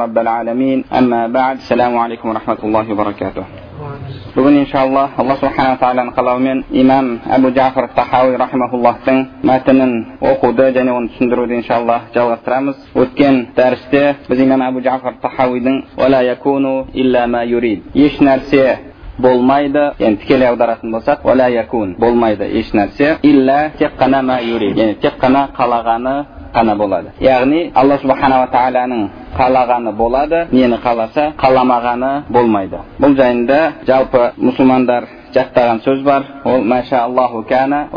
رب العالمين أما بعد السلام عليكم ورحمة الله وبركاته бүгін иншалла алла субханала тағаланың қалауымен имам әбу жафар тахауи рахимахуллахтың мәтінін оқуды және оны түсіндіруді иншалла жалғастырамыз өткен дәрісте біз имам әбу жафар тахауидің еш нәрсе болмайды енді тікелей аударатын болсақ болмайды еш нәрсе илля тек қана ма юрид яғни тек қана қалағаны ғана болады яғни алла субханала тағаланың қалағаны болады нені қаласа қаламағаны болмайды. Бұл жайында жалпы мұсылмандар жаттаған сөз бар. Ол аллаху кәна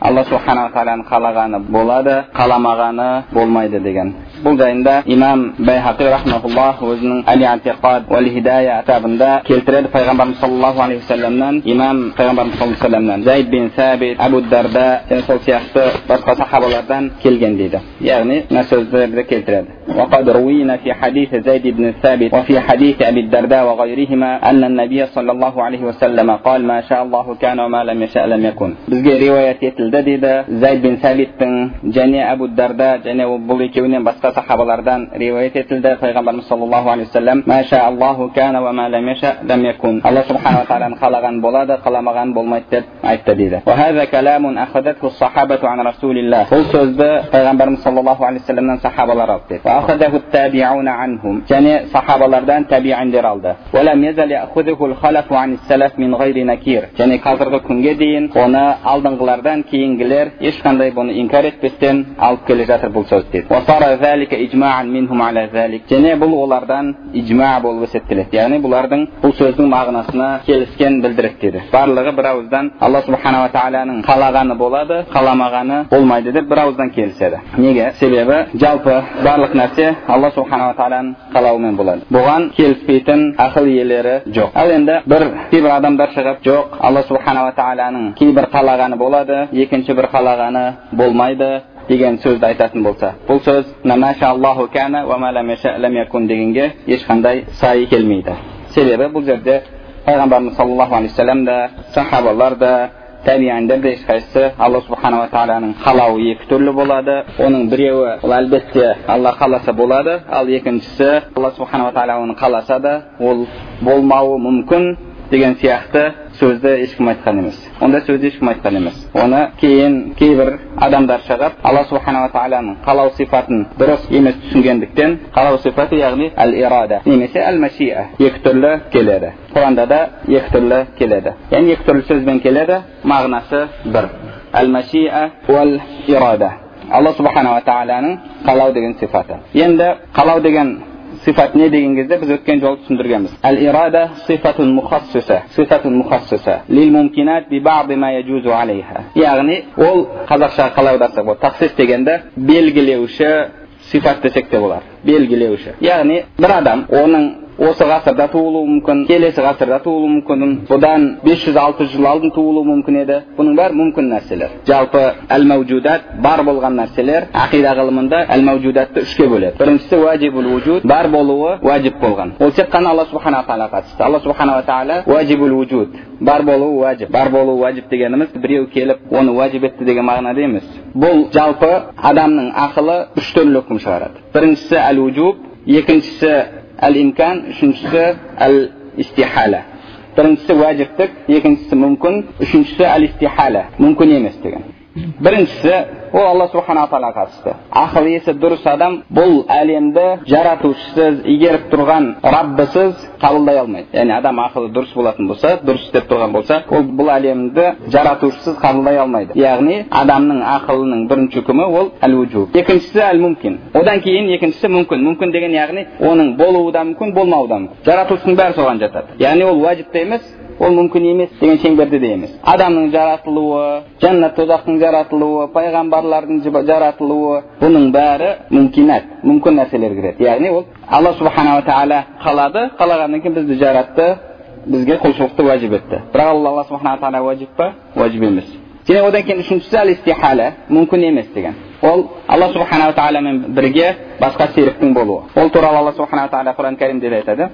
алла субханала тағаланың қалағаны болады қаламағаны болмайды деген. Бұл жайында имам байхақи рахмауллах өзінің әли антиқад хидая кітабында келтіреді пайғамбарымыз саллаллаху алейхи уассаламнан. Имам пайғамбарымыз саллаллаху алейхи вассаламнан зайд бин сәбит әбу дарда және сол сияқты басқа сахабалардан келген дейді. Яғни мына сөздерді келтіреді. said. وقد روينا في حديث زيد بن الثابت وفي حديث أبي الدرداء وغيرهما أن النبي صلى الله عليه وسلم قال ما شاء الله كان وما لم يشاء لم يكن. بزجي رواية تلددد زيد بن ثابت جني أبو الدرداء جاني وبولي كونين صحاب صحابلردان رواية تلدد فيغمبر صلى الله عليه وسلم ما شاء الله كان وما لم يشاء لم يكن. الله سبحانه وتعالى خلقا بولاد خلمغان بولمايت أيت وهذا كلام أخذته الصحابة عن رسول الله. هو في فيغمبر صلى الله عليه وسلم صحابة رابطه және сахабалардан табииндер алды және қазіргі күнге дейін оны алдыңғылардан кейінгілер ешқандай бұны инкар етпестен алып келе жатыр бұл сөз дейді және бұл олардан ижма болып есептеледі яғни бұлардың бұл сөздің мағынасына келіскен білдіреді дейді барлығы бір ауыздан алла субханала тағаланың қалағаны болады қаламағаны болмайды деп бір ауыздан келіседі неге себебі жалпы барлық нәрсе алла субханала тағаланың қалауымен болады бұған келіспейтін ақыл иелері жоқ ал енді бір кейбір адамдар шығып жоқ алла субханала тағаланың кейбір қалағаны болады екінші бір қалағаны болмайды деген сөзді айтатын болса бұл сөз дегенге ешқандай сай келмейді себебі бұл жерде пайғамбарымыз саллаллаху алейхи вассалам да сахабалар да табиандер де ешқайсысы алла субханала тағаланың қалауы екі түрлі болады. Оның біреуі ол әлбетте алла қаласа болады. Ал екіншісі алла субханала тағала оны қаласа да ол болмауы мүмкін. Деген сияқты сөзді ешкім айтқан емес ондай сөзді ешкім айтқан емес оны кейін кейбір адамдар шығып алла субханала тағаланың қалау сипатын дұрыс емес түсінгендіктен қалау сипаты яғни әл ирада немесе әл машиа екі түрлі келеді құранда да екі түрлі келеді яғни екі түрлі сөзбен келеді мағынасы бір әл машиа уәл ирада алла субханала тағаланың қалау деген сипаты енді қалау деген сифат не деген кезде біз өткен жолы түсіндіргенбіз әл ирада сифатун мухассиса сифатун мухассиса лил мумкинат би баъди ма яджузу алейха яғни ол қазақшаға қалай аударсақ болады тахсис дегенде белгілеуші сифат десек те болады белгілеуші яғни бір адам оның осы ғасырда туылуы мүмкін келесі ғасырда туылуы мүмкін. Бұдан 500 600 жыл алдын туылуы мүмкін еді. Бұның бәрі мүмкін нәрселер. Жалпы әл мәужудат бар болған нәрселер ақида ғылымында әл мәужудатты үшке бөледі. Біріншісі уәжибул вujud бар болуы уәжіп болған. Ол тек қана алла субханала тағала қатысты. Алла субханала тағала уәжибул вujud бар болуы уәжіп. Бар болуы уәжіп дегеніміз біреу келіп оны уәжіп етті деген мағынада емес. Бұл жалпы адамның ақылы үш түрлі үкім шығарады. Біріншісі әл екіншісі әл имкан үшіншісі әл истихала біріншісі уәжіптік екіншісі мүмкін үшіншісі әл истихала мүмкін емес деген біріншісі ол алла субханала тағалаға қатысты ақыл есі дұрыс адам бұл әлемді жаратушысыз игеріп тұрған раббысыз қабылдай алмайды яғни адам ақылы дұрыс болатын болса дұрыс істеп тұрған болса ол бұл әлемді жаратушысыз қабылдай алмайды яғни адамның ақылының бірінші үкімі ол әл екіншісі әл мүмкин одан кейін екіншісі мүмкін мүмкін деген яғни оның болуы да мүмкін болмауы да мүмкін жаратушының бәрі соған жатады яғни ол уәжіп емес ол мүмкін емес деген шеңберде де емес. Адамның жаратылуы жәннат тозақтың жаратылуы пайғамбарлардың жаратылуы бұның бәрі мүмкинат мүмкін нәрселер кіреді. Яғни ол алла субханала тағала қалады қалағаннан кейін бізді жаратты бізге құлшылықты уәжіп етті. Бірақ ол алла субханала тағала уәжіп па? Уәжіп емес. Және одан кейін үшіншісі мүмкін емес деген. Ол алла субханала тағаламен бірге басқа серіктің болуы. Ол туралы алла субханала тағала құран кәрімде де айтады.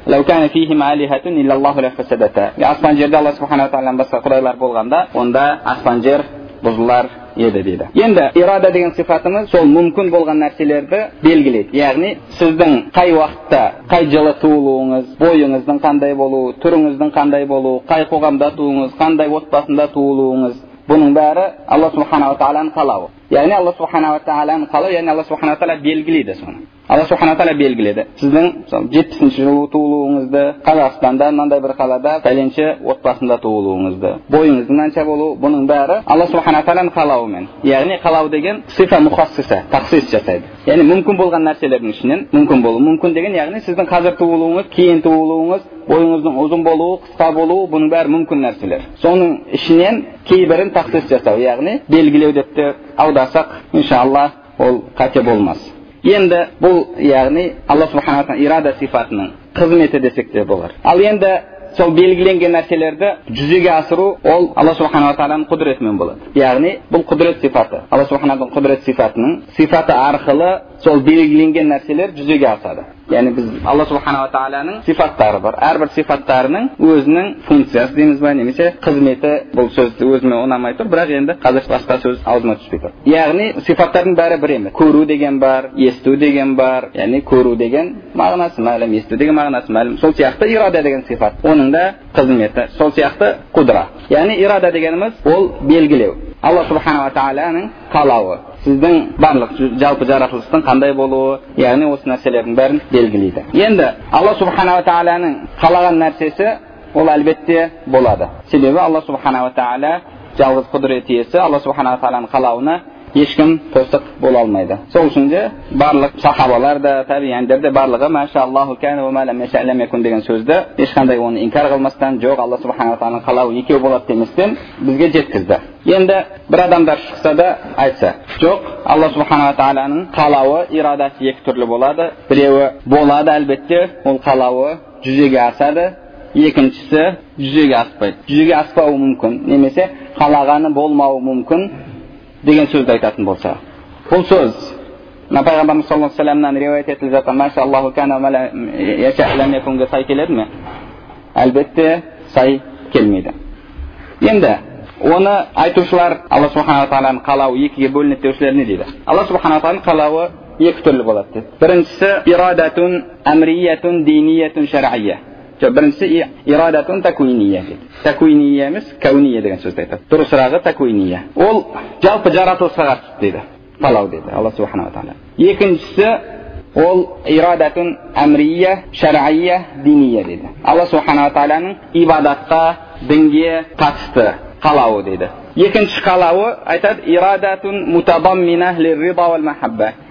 Аспан жерде алла субханала тағаладан басқа құдайлар болғанда онда аспан жер бұзылар еді дейді. Енді ирада деген сипатымыз сол мүмкін болған нәрселерді белгілейді. Яғни сіздің қай уақытта қай жылы туылуыңыз бойыңыздың қандай болуы түріңіздің қандай болуы қай қоғамда туыңыз қандай отбасында туылуыңыз бұның бәрі алла субханала тағаланың қалауы. Яғни алла субханала тағаланың қалауы яғни алла субханала тағала белгілейді соны алла субхана тағала белгіледі. Сіздің мысалы жетпісінші жылы туылуыңызды қазақстанда мынандай бір қалада пәленше отбасында туылуыңызды бойыңыздың мынанша болуы бұның бәрі алла субхана тағаланың қалауымен. Яғни қалау деген сифа мұхассиса тахсис жасайды. Яғни мүмкін болған нәрселердің ішінен мүмкін болу мүмкін деген яғни сіздің қазір туылуыңыз кейін туылуыңыз бойыңыздың ұзын болуы қысқа болуы бұның бәрі мүмкін нәрселер. Соның ішінен кейбірін тахсис жасау яғни белгілеу деп те аударсақ иншалла ол қате болмас. Енді бұл яғни алла субханала ирада сипатының қызметі десек те болар ал енді сол белгіленген нәрселерді жүзеге асыру ол алла субханала тағаланың құдіретімен болады. Яғни бұл құдірет сипаты алла субханалардың құдірет сипатының сипаты арқылы сол белгіленген нәрселер жүзеге асады. Яғни біз алла субханала тағаланың сипаттары бар. Әрбір сипаттарының өзінің функциясы дейміз ба немесе қызметі бұл сөз өзіме ұнамай тұр. Бірақ енді қазір басқа сөз аузыма түспей тұр. Яғни сипаттардың бәрі бір емес көру деген бар есту деген бар. Яғни көру деген мағынасы мәлім есту деген мағынасы мәлім. Сол сияқты ирада деген сипат оның да қызметі сол сияқты құдра яғни ирада дегеніміз ол белгілеу алла субханала тағаланың қалауы сіздің барлық жалпы жаратылыстың қандай болуы яғни осы нәрселердің бәрін белгілейді енді алла субханала тағаланың қалаған нәрсесі ол әлбетте болады себебі алла субханала тағала жалғыз құдірет иесі алла субханала тағаланың қалауына ешкім тосық бола алмайды сол үшін де барлық сахабалар да табиандер де барлығы деген сөзді ешқандай оны инкар қылмастан жоқ алла субханала тағаланың қалауы екеу болады деместен бізге жеткізді енді бір адамдар шықса да айтса жоқ алла субханала тағаланың қалауы ирадасы екі түрлі болады біреуі болады әлбетте ол қалауы жүзеге асады екіншісі жүзеге аспайды жүзеге аспауы мүмкін немесе қалағаны болмауы мүмкін деген сөзді айтатын болса бұл сөз мына пайғамбарымыз саллаллаху алейхи вассаламнан риуаят етіліп жатқан сай келеді ме әлбетте сай келмейді енді оны айтушылар алла субханала тағаланың қалауы екіге бөлінеді деушілер не дейді алла субханала тағаланың қалауы екі түрлі болады дейді біріншісі ирадатун әмриятун диниятун шар'ия жоқ біріншісі ирадатун такуиния дейді такуиния емес кәуния деген сөзді айтады дұрысырағы такуиния ол жалпы жаратылысқа қатысты дейді қалау дейді алла субханала тағала екіншісі ол ирадатун әмрия шар'ия диния дейді алла субханала тағаланың ибадатқа дінге қатысты қалауы дейді екінші қалауы айтады ирадатун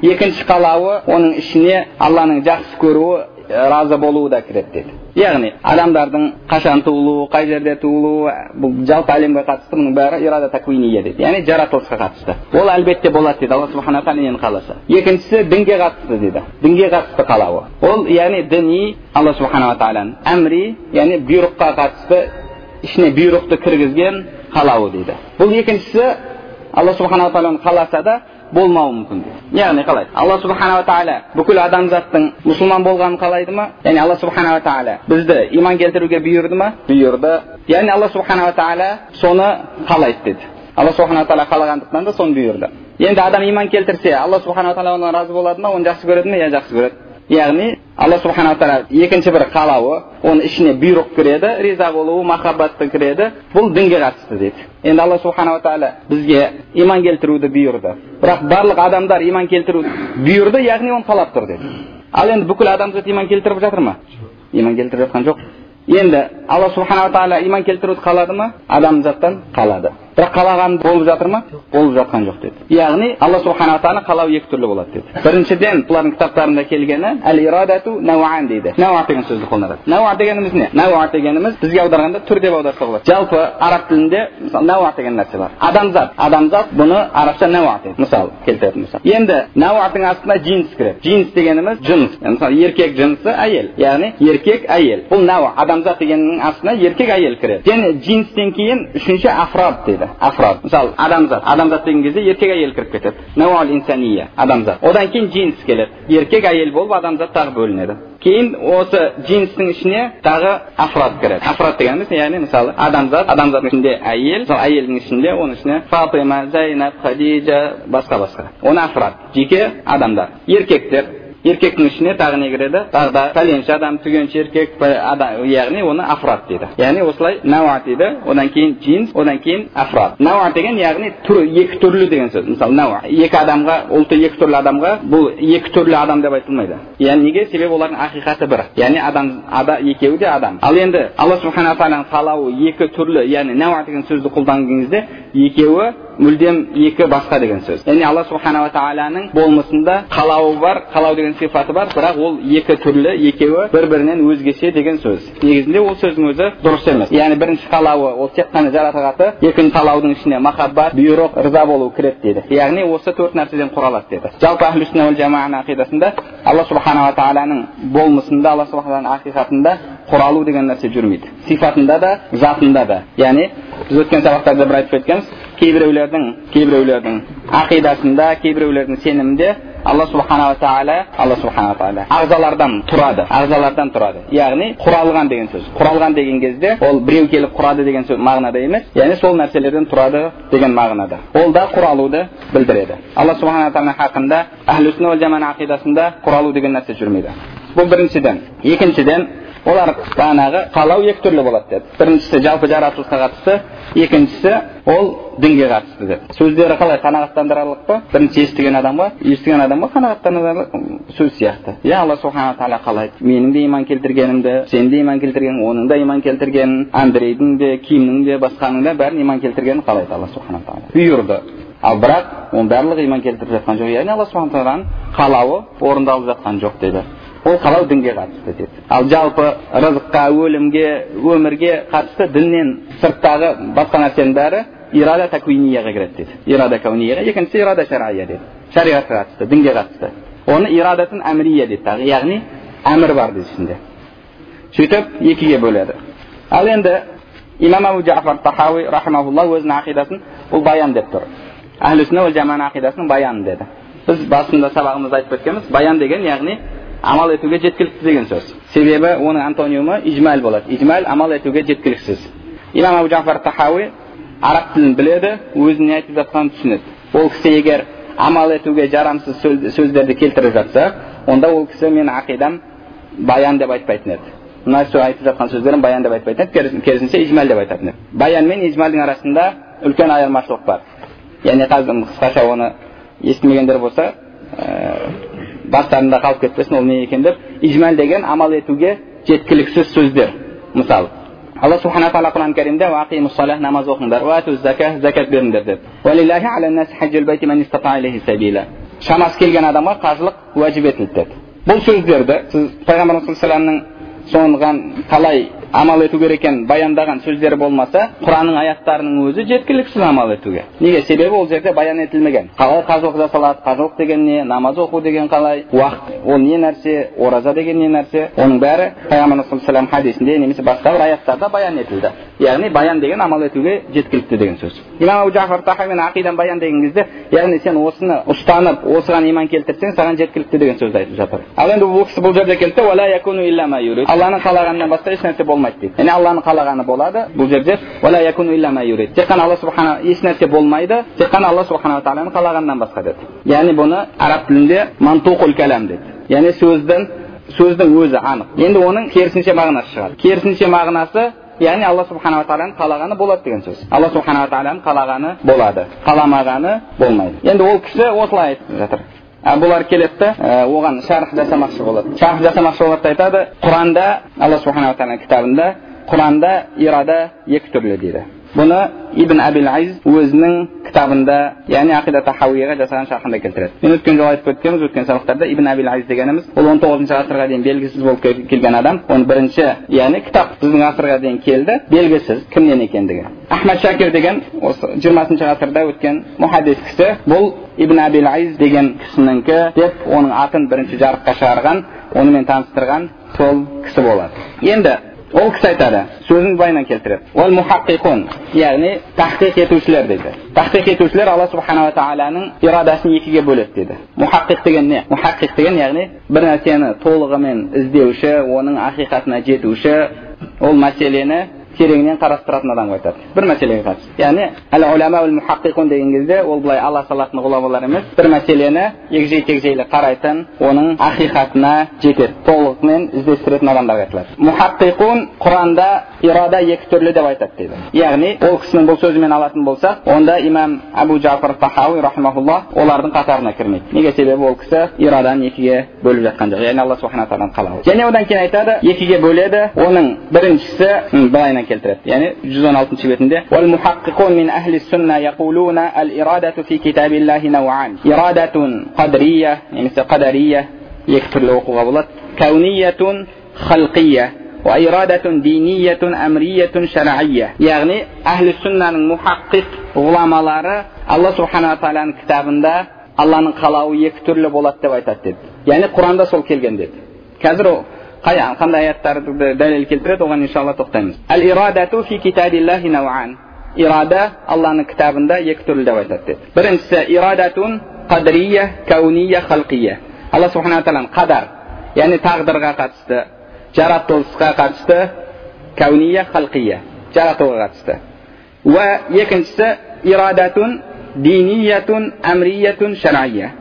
екінші қалауы оның ішіне алланың жақсы көруі разы болуы да кіреді деді. Яғни адамдардың қашан туылуы қай жерде туылуы бұл жалпы әлемге қатысты бұның бәрі ирада таквиния дейді яғни жаратылысқа қатысты. Ол әлбетте болады дейді алла субхана тағала нені қаласа. Екіншісі дінге қатысты дейді дінге қатысты қалауы. Ол яғни діни алла субханала тағаланың әмри яғни бұйрыққа қатысты ішіне бұйрықты кіргізген қалауы дейді бұл екіншісі алла субханала тағаланың қаласа да болмауы мүмкін яғни қалай? Алла субханала тағала бүкіл адамзаттың мұсылман болғанын қалайды ма? Яғни алла субханала тағала бізді иман келтіруге бұйырды ма? Бұйырды. Яғни алла субханала тағала соны қалайды деді. Алла субханала тағала қалағандықтан да соны бұйырды. Енді адам иман келтірсе алла субханала тағала одан разы болады ма? Оны жақсы көреді ме? Иә жақсы көреді. Яғни алла субханала тағала екінші бір қалауы оның ішіне бұйрық кіреді риза болуы махаббаты кіреді бұл дінге қатысты дейді енді алла субханала тағала бізге иман келтіруді бұйырды бірақ барлық адамдар иман келтіруді бұйырды яғни оны қалап тұр деді ал енді бүкіл адамзат иман келтіріп жатыр ма иман келтіріп жатқан жоқ енді алла субханала тағала иман келтіруді қалады ма адамзаттан қалады бірақ қалаған болып жатыр ма? Болып жатқан жоқ деді. Яғни алла субханала тағала қалау екі түрлі болады деді. Біріншіден бұлардың кітаптарында келгені әл ирадату науан дейді. Науа деген сөзді қолданады. Науа дегеніміз не? Науа дегеніміз бізге аударғанда түр деп аударса болады. Жалпы араб тілінде мысалы науа деген нәрсе бар. Адамзат адамзат бұны арабша науа дейді. Мысалы келтіретін болсақ енді науатың астына джинс кіреді. Джинс дегеніміз жыныс мысалы еркек жынысы әйел. Яғни еркек әйел. Бұл науа адамзат дегеннің астына еркек әйел кіреді. Және джинстен кейін үшінші афрад дейді. Афрад мысалы адамзат адамзат деген кезде еркек әйел кіріп кетеді науал инсания адамзат одан кейін джинс келеді еркек әйел болып адамзат тағы бөлінеді кейін осы джинстің ішіне тағы афрад кіреді афрад дегеніміз яғни мысалы адамзат адамзаттың ішінде әйел мысалы әйелдің ішінде оның ішіне фатима зайнаб хадижа басқа басқа оны афрад жеке адамдар еркектер еркектің ішіне тағы не кіреді тағы да пәленше адам түгенше еркек яғни оны афрат дейді яғни осылай науа дейді одан кейін джинс одан кейін афрат науа деген яғни түр екі түрлі деген сөз мысалы науа екі адамға ұлты екі түрлі адамға бұл екі түрлі адам деп айтылмайды яғни неге себебі олардың ақиқаты бір яғни адам ада, екеуі де адам ал енді алла субхана тағаланың қалауы екі түрлі яғни науа деген сөзді қолданған кезде екеуі мүлдем екі басқа деген сөз. Яғни алла субханала тағаланың болмысында қалауы бар қалау деген сипаты бар бірақ ол екі түрлі екеуі бір бірінен өзгеше деген сөз. Негізінде ол сөздің өзі дұрыс емес. Яғни бірінші қалауы ол тек қана жаратылғаты екінші қалаудың ішіне махаббат бұйрық ырза болу кіреді дейді. Яғни осы төрт нәрседен құралады деді жалпы әхлі ақидасында алла субханала тағаланың болмысында алла субхананың ақиқатында құралу деген нәрсе жүрмейді. Сипатында да затында да. Яғни біз өткен сабақтарда бір айтып кеткенбіз кейбіреулердің кейбіреулердің ақидасында кейбіреулердің сенімінде алла субханала тағала алла субханала тағала ағзалардан тұрады ағзалардан тұрады. Яғни құралған деген сөз. Құралған деген кезде ол біреу келіп құрады деген сөз мағынада емес. Яғни сол нәрселерден тұрады деген мағынада. Ол да құралуды білдіреді. Алла субханала тағала хақында әхлі ақидасында құралу деген нәрсе жүрмейді. Бұл біріншіден. Екіншіден олар бағанағы қалау екі түрлі болады деді. Біріншісі жалпы жаратылысқа қатысты екіншісі ол дінге қатысты деді. Сөздері қалай? Қанағаттандырарлық па? Бірінші естіген адамға естіген адамға қанағаттандырарлық сөз сияқты. Иә алла субхана тағала қалайды менің де иман келтіргенімді сен де иман келтірген оның да иман келтіргенін андрейдің де кимнің де басқаның да бәрін иман келтіргенін қалайды алла субхана тағала? Бұйырды. Ал бірақ оның барлығы иман келтіріп жатқан жоқ. Яғни алла субхан тағаланың қалауы орындалып жатқан жоқ деді. Ол қалау дінге қатысты деді ал жалпы рызыққа өлімге өмірге қатысты діннен сырттағы басқа нәрсенің бәрі ирада такуинияға кіреді деді ирада каунияға екіншісі ирада шария деді шариғатқа қатысты дінге қатысты. Оны ирадатын әмрия дейді тағы. Яғни әмір бар дейді ішінде. Сөйтіп екіге бөледі. Ал енді имам абу жафар тахауи рахимаулла өзінің ақидасын бұл баян деп тұр. Әхлі сүнна жаман ақидасының баяны деді. Біз басында сабағымызда айтып кеткенбіз баян деген яғни амал етуге жеткілікті деген сөз себебі оның антониумы ижмәл болады ижмәл амал етуге жеткіліксіз имам абу жафар тахауи араб тілін біледі өзінің не айтып жатқанын түсінеді ол кісі егер амал етуге жарамсыз сөздерді келтіріп жатса онда ол кісі менің ақидам баян деп айтпайтын еді мына айтып жатқан сөздерін баян деп айтпайтын еді керісінше ижмәл деп айтатын еді баян мен ижмәлдің арасында үлкен айырмашылық бар яғни қазір қысқаша оны естімегендер болса бастарында қалып кетпесін ол не екен деп ижмәл деген амал етуге жеткіліксіз сөздер мысалы алла субхана тағала құран кәрімде намаз оқыңдар зәкат беріңдер деп шамасы келген адамға қажылық уәжіп етілді деді бұл сөздерді сіз пайғамбарымыз саллаллаху соған қалай амал ету керек екенін баяндаған сөздері болмаса құранның аяттарының өзі жеткіліксіз амал етуге. Неге? Себебі ол жерде баян етілмеген. Қалай қажылық жасалады қажылық деген не? Намаз оқу деген қалай? Уақыт ол не нәрсе? Ораза деген не нәрсе? Оның бәрі пайғамбарымыз хадисінде немесе басқа бір аяттарда баян етілді. Яғни баян деген амал етуге жеткілікті деген сөз имам абу жафар тахамен ақидан баян деген кезде яғни сен осыны ұстанып осыған иман келтірсең саған жеткілікті деген сөзді айтып жатыр ал енді бұл кісі бұл жерде келді алланың қалағанынан басқа ешнәрсе болмайды дейді яғни алланың қалағаны болады бұл жерде тек қана алла субхана ешнәрсе болмайды тек қана алла субханала тағаланың қалағанынан басқа деді яғни бұны араб тілінде мантуқул кәләм деді яғни сөздің сөздің өзі анық енді оның керісінше мағынасы шығады керісінше мағынасы яғни алла субханала тағаланың қалағаны болады деген сөз алла субханала тағаланың қалағаны болады қаламағаны болмайды енді ол кісі осылай айтып жатыр бұлар келеді да оған шарх жасамақшы болады шарх жасамақшы болады да айтады құранда алла субханала тағала кітабында құранда ирада екі түрлі дейді бұны ибн абил айз өзінің кітабында яғни ақида тахауиға жасаған шархында келтіреді мен өткен жолы айтып өткенбіз өткен сабақтарда ибн абил айз дегеніміз ол он тоғызыншы ғасырға дейін белгісіз болып келген адам оны бірінші яғни кітап біздің ғасырға дейін келді белгісіз кімнен екендігі ахмад шакир деген осы жиырмасыншы ғасырда өткен мұхаддис кісі бұл ибн абил айз деген кісінікі деп оның атын бірінші жарыққа шығарған онымен таныстырған сол кісі болады енді ол кісі айтады сөзін былайынан келтіреді ол мухаққиқун яғни тахқиқ етушілер дейді тахқиқ етушілер алла субханала тағаланың ирадасын екіге бөледі дейді мухаққиқ деген не мухаққиқ деген яғни бір нәрсені толығымен іздеуші оның ақиқатына жетуші ол мәселені тереңінен қарастыратын адамға айтады бір мәселеге қатысты яғни әл уляма мухаққиқун деген кезде ол былай ала салатын ғұламалар емес бір мәселені егжей тегжейлі қарайтын оның ақиқатына жетеді толығымен іздестіретін адамдарға айтылады мухаққиқун құранда ирада екі түрлі деп айтады дейді яғни ол кісінің бұл сөзімен алатын болсақ онда имам абу джафар тахауи рахмаулла олардың қатарына кірмейді неге себебі ол кісі ираданы екіге бөліп жатқан жоқ яғни алла субхана тағаланың қалауы және одан кейін айтады екіге бөледі оның біріншісі былайынан bilan keltiradi ya'ni yuz o'n oltinchi betida val muhaqqiqun min ahli sunna yaquluna al iradatu fi kitabillahi naw'an iradatun qadriyya ya'ni qadariyya ikki turli o'quva bo'ladi kauniyatun xalqiyya va iradatun diniyatun amriyatun shar'iyya ya'ni ahli sunnaning muhaqqiq ulamolari alloh subhanava taoloni kitobida allohning qalovi ikki turli bo'ladi deb aytadi dedi ya'ni qur'onda so'l kelgan dedi hozir қандай аяттарды дәлел келтіреді оған иншалла тоқтаймыз әл ирадату фи китабиллахи науан ирада алланың кітабында екі түрлі деп айтады деді біріншісі ирадатун қадрия кауния халқия алла субхана тағаланың қадар яғни тағдырға қатысты жаратылысқа қатысты кауния халқия жаратуға қатысты уә екіншісі ирадатун диниятун амриятун шария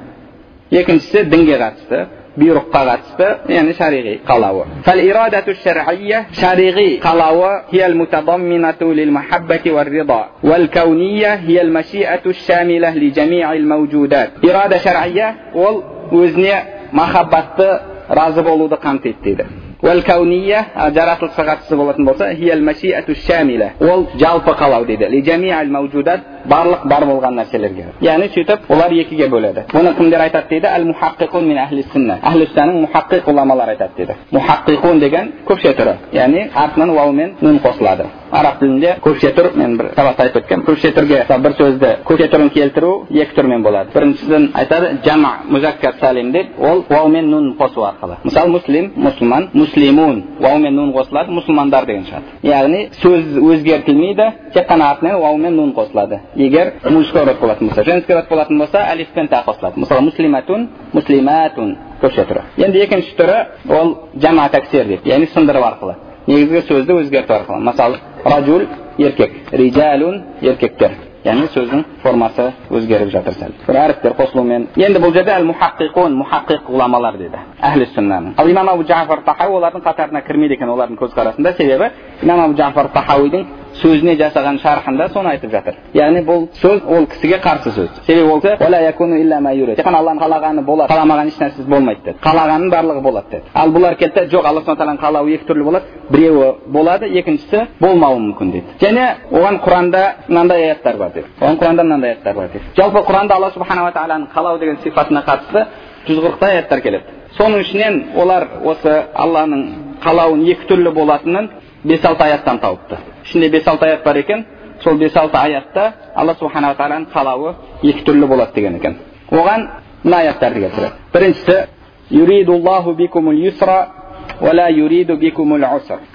екіншісі дінге қатысты бұйрыққа қатысты яғни шариғи қалауы فالإرادة الشرعية شرعي قلاوة هي المتضمنة للمحبة والرضا والكونية هي المشيئة الشاملة لجميع الموجودات إرادة شرعية ол өзіне махаббатты разы болуды қамтиды дейді والكونية жаратылысқа қатысты болатын болса هي المشيئة الشاملة ол жалпы қалау дейді لجميع الموجودات барлық бар болған нәрселерге яғни сөйтіп олар екіге бөледі бұны кімдер айтады дейді әл мухаққиқун мин ахли сүнна ахли сүннаның мухаққиқ ғұламалары айтады дейді мухаққиқун деген көкше түрі яғни артынан уау мен нун қосылады араб тілінде көкше түр мен бір сабақта айтып өткенмін көкше түрге бір сөзді көкше түрін келтіру екі түрмен болады біріншісін айтады жама музаккар салим деп ол уау мен нун қосу арқылы мысалы муслим мұсылман муслимун уау мен нун қосылады мұсылмандар деген шығады яғни сөз өзгертілмейді тек қана артынан уау мен нун қосылады егер мужской род болатын болса женский род болатын болса алиф пен қосылады мысалы муслиматун муслиматун көкше түрі енді екінші түрі ол жама таксир деп яғни сындыру арқылы негізгі сөзді өзгерту арқылы мысалы ражул еркек риджалун еркектер яғни сөздің формасы өзгеріп жатыр сәл бір әріптер қосылуымен енді бұл жерде әл мухаққиқун мухаққиқ ғұламалар деді әхлі сүннаның ал имам абу джафар тахауи олардың қатарына кірмейді екен олардың көзқарасында себебі имам абу джафар тахауидің сөзіне жасаған шархында соны айтып жатыр яғни бұл сөз ол кісіге қарсы сөз себебі ол тек қана алланың қалағаны болады қаламаған ешнәрсесі болмайды деді қалағанның барлығы болады деді ал бұлар келді жоқ алла субхан тағаланың қалауы екі түрлі болады біреуі болады екіншісі болмауы мүмкін дейді және оған құранда мынандай аяттар бар деді оған құранда мынандай аяттар бар деді жалпы құранда алла субханала тағаланың қалау деген сипатына қатысты жүз қырықтай аяттар келеді соның ішінен олар осы алланың қалауын екі түрлі болатынын бес алты аяттан тауыпты ішінде бес алты аят бар екен сол бес алты аятта алла субханала тағаланың қалауы екі түрлі болады деген екен оған мына аяттарды келтіреді біріншісі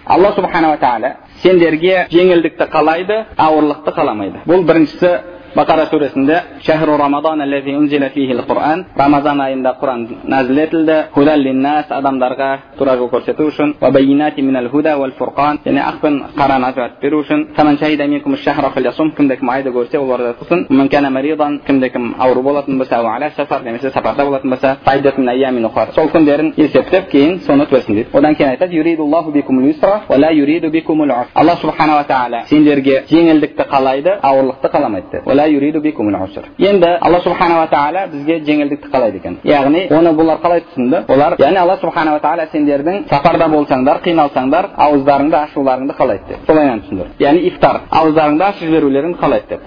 алла субханала тағала сендерге жеңілдікті қалайды ауырлықты қаламайды бұл біріншісі бақара сүресінде шахру рамадан құран рамазан айында құран нәзіл етілді худаллиннас адамдарға тура жол көрсету үшін және ақ пен қараны ажыратып беру үшін кімде кім айды көрсе ол ораза тұтсын кімде кім ауру болатын болса сафар немесе сапарда болатын болса сол күндерін есептеп кейін соны өтсін дейді одан кейін айтады алла субханала тағала сендерге ауырлықты қаламайды енді алла субханала тағала бізге жеңілдікті қалайды екен яғни оны бұлар қалай түсінді олар яғни алла субханала тағала сендердің сапарда болсаңдар қиналсаңдар ауыздарыңды ашуларыңды қалайды деп солайынан түсіндір яғни ифтар ауыздарыңды ашып жіберулеріңді қалайды деп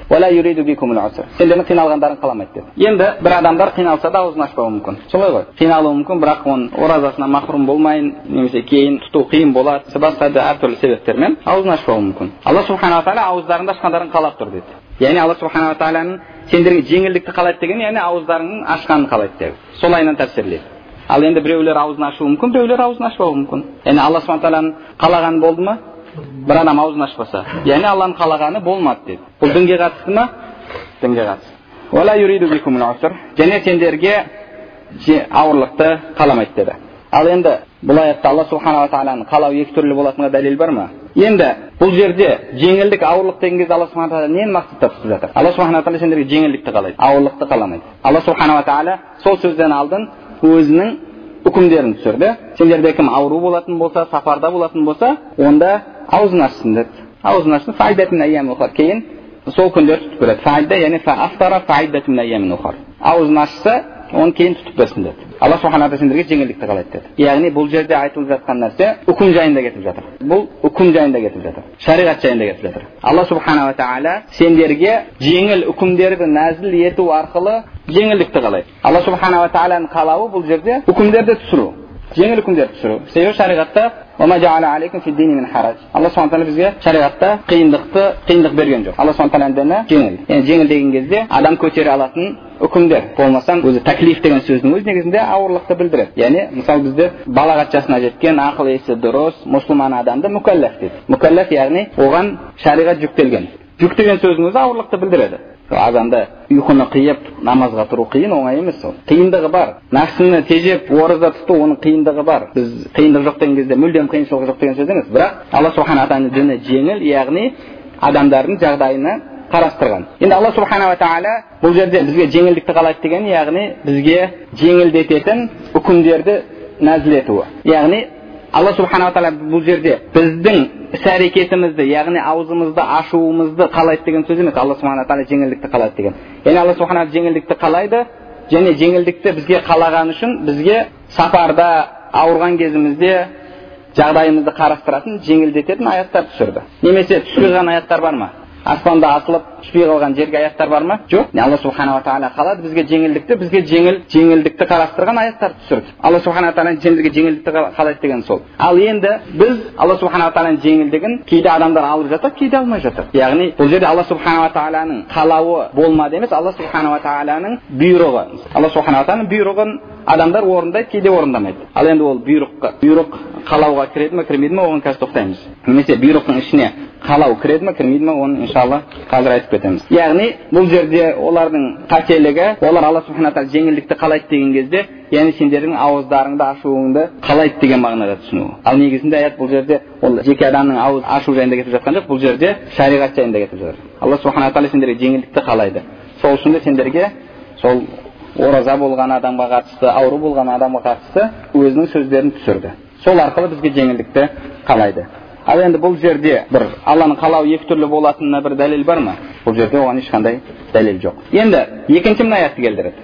сендердің қиналғандарың қаламайды деп енді бір адамдар қиналса да аузын ашпауы мүмкін солай ғой қиналуы мүмкін бірақ оның оразасынан махрұм болмайын немесе кейін тұту қиын болады басқа да әртүрлі себептермен аузын ашпауы мүмкін алла субханала тағала ауыздарыңды ашқандарың қалап тұр деді яғни алла субханала тағаланың сендерге жеңілдікті қалайды деген яғни ауыздарыңның ашқанын қалайды деп солайынан тәпсірлейді ал енді біреулер аузын ашуы мүмкін біреулер аузын ашпауы мүмкін яғни алла субхан тағаланың қалағаны болды ма бір адам аузын ашпаса яғни алланың қалағаны болмады деді бұл дінге қатысты ма дінге қатысты және сендерге ауырлықты қаламайды деді ал енді бұл аятта алла субханала тағаланың қалауы екі түрлі болатынына дәлел бар ма енді бұл жерде жеңілдік ауырлық деген кезде алла субхана тағала нені мақсатта тұтып жатыр алла субхана тағала сендерге жеңілдікті қалайды ауырлықты қаламайды алла субханала тағала сол сөзден алдын өзінің үкімдерін түсірді сендерде кім ауру болатын болса сапарда болатын болса онда аузын ашсын деді аузын ашсын кейін сол күндер береді яғни аузын ашса оны кейін тұтып берсін деді. Алла субхана тағала сендерге жеңілдікті қалайды деді. Яғни бұл жерде айтылып жатқан нәрсе үкім жайында кетіп жатыр. Бұл үкім жайында кетіп жатыр. Шариғат жайында кетіп жатыр. Алла субханала тағала сендерге жеңіл үкімдерді нәзіл ету арқылы жеңілдікті қалайды. Алла субханала тағаланың қалауы бұл жерде үкімдерді түсіру. Жеңіл үкімдерді түсіру. Себебі шариғатта алла субхан тағала бізге шариғатта қиындықты қиындық берген жоқ. Алла субхан тағаланың діні жеңіл. Яғни жеңіл деген кезде адам көтере алатын үкімдер болмасам өзі тәклиф деген сөздің өзі негізінде ауырлықты білдіреді. Яғни мысалы бізде балағат жасына жеткен ақыл есі дұрыс мұсылман адамды мүкәлләф дейді. Мүкәлләф яғни оған шариғат жүктелген. Жүк деген сөздің өзі ауырлықты білдіреді. Адамды ұйқыны қиып намазға тұру қиын оңай емес ол. Қиындығы бар. Нәпсіні тежеп ораза тұту оның қиындығы бар. Біз қиындық жоқ деген кезде мүлдем қиыншылық жоқ деген сөз емес. Бірақ алла субхана тағаланың діні жеңіл яғни адамдардың жағдайына қарастырған. Енді алла субханала тағала бұл жерде бізге жеңілдікті қалайды деген яғни бізге жеңілдететін үкімдерді нәзіл етуі. Яғни алла субханала тағала бұл жерде біздің іс әрекетімізді яғни аузымызды ашуымызды қалайды деген сөз емес. Алла субхана тағала жеңілдікті қалайды деген. Яғни алла субхана жеңілдікті қалайды және жеңілдікті бізге қалаған үшін бізге сапарда ауырған кезімізде жағдайымызды қарастыратын жеңілдететін аяттар түсірді. Немесе түспей қалған аяттар бар ма? Аспанда асылып түспей қалған жерге аяттар бар ма жоқ алла субханала тағала қалады бізге жеңілдікті бізге жеңіл жеңілдікті қарастырған аяттар түсірді алла субханала тағала сендерге жеңілдікті қалайды деген сол ал енді біз алла субханала тағаланың жеңілдігін кейде адамдар алып жатыр кейде алмай жатыр яғни бұл жерде алла субханала тағаланың қалауы болмады емес алла субханала тағаланың бұйрығы алла субханала тағаланың бұйрығын адамдар орындайды кейде орындамайды ал енді ол бұйрыққа бұйрық қалауға кіреді ма кірмейді ма оған қазір тоқтаймыз немесе бұйрықтың ішіне қалау кіреді ма кірмейді ма оны иншалла қазір айтып кетеміз яғни бұл жерде олардың қателігі олар алла субхана тағала жеңілдікті қалайды деген кезде яғни сендердің ауыздарыңды ашуыңды қалайды деген мағынада түсіну ал негізінде аят бұл жерде ол жеке адамның ауыз ашу жайында кетіп жатқан жоқ бұл жерде шариғат жайында кетіп жатыр алла субхана тағала сендерге жеңілдікті қалайды сол үшін де сендерге сол ораза болған адамға қатысты ауру болған адамға қатысты өзінің сөздерін түсірді. Сол арқылы бізге жеңілдікті қалайды. Ал енді бұл жерде бір алланың қалауы екі түрлі болатынына бір дәлел бар ма? Бұл жерде оған ешқандай дәлел жоқ. Енді екінші мына аятты келтіреді.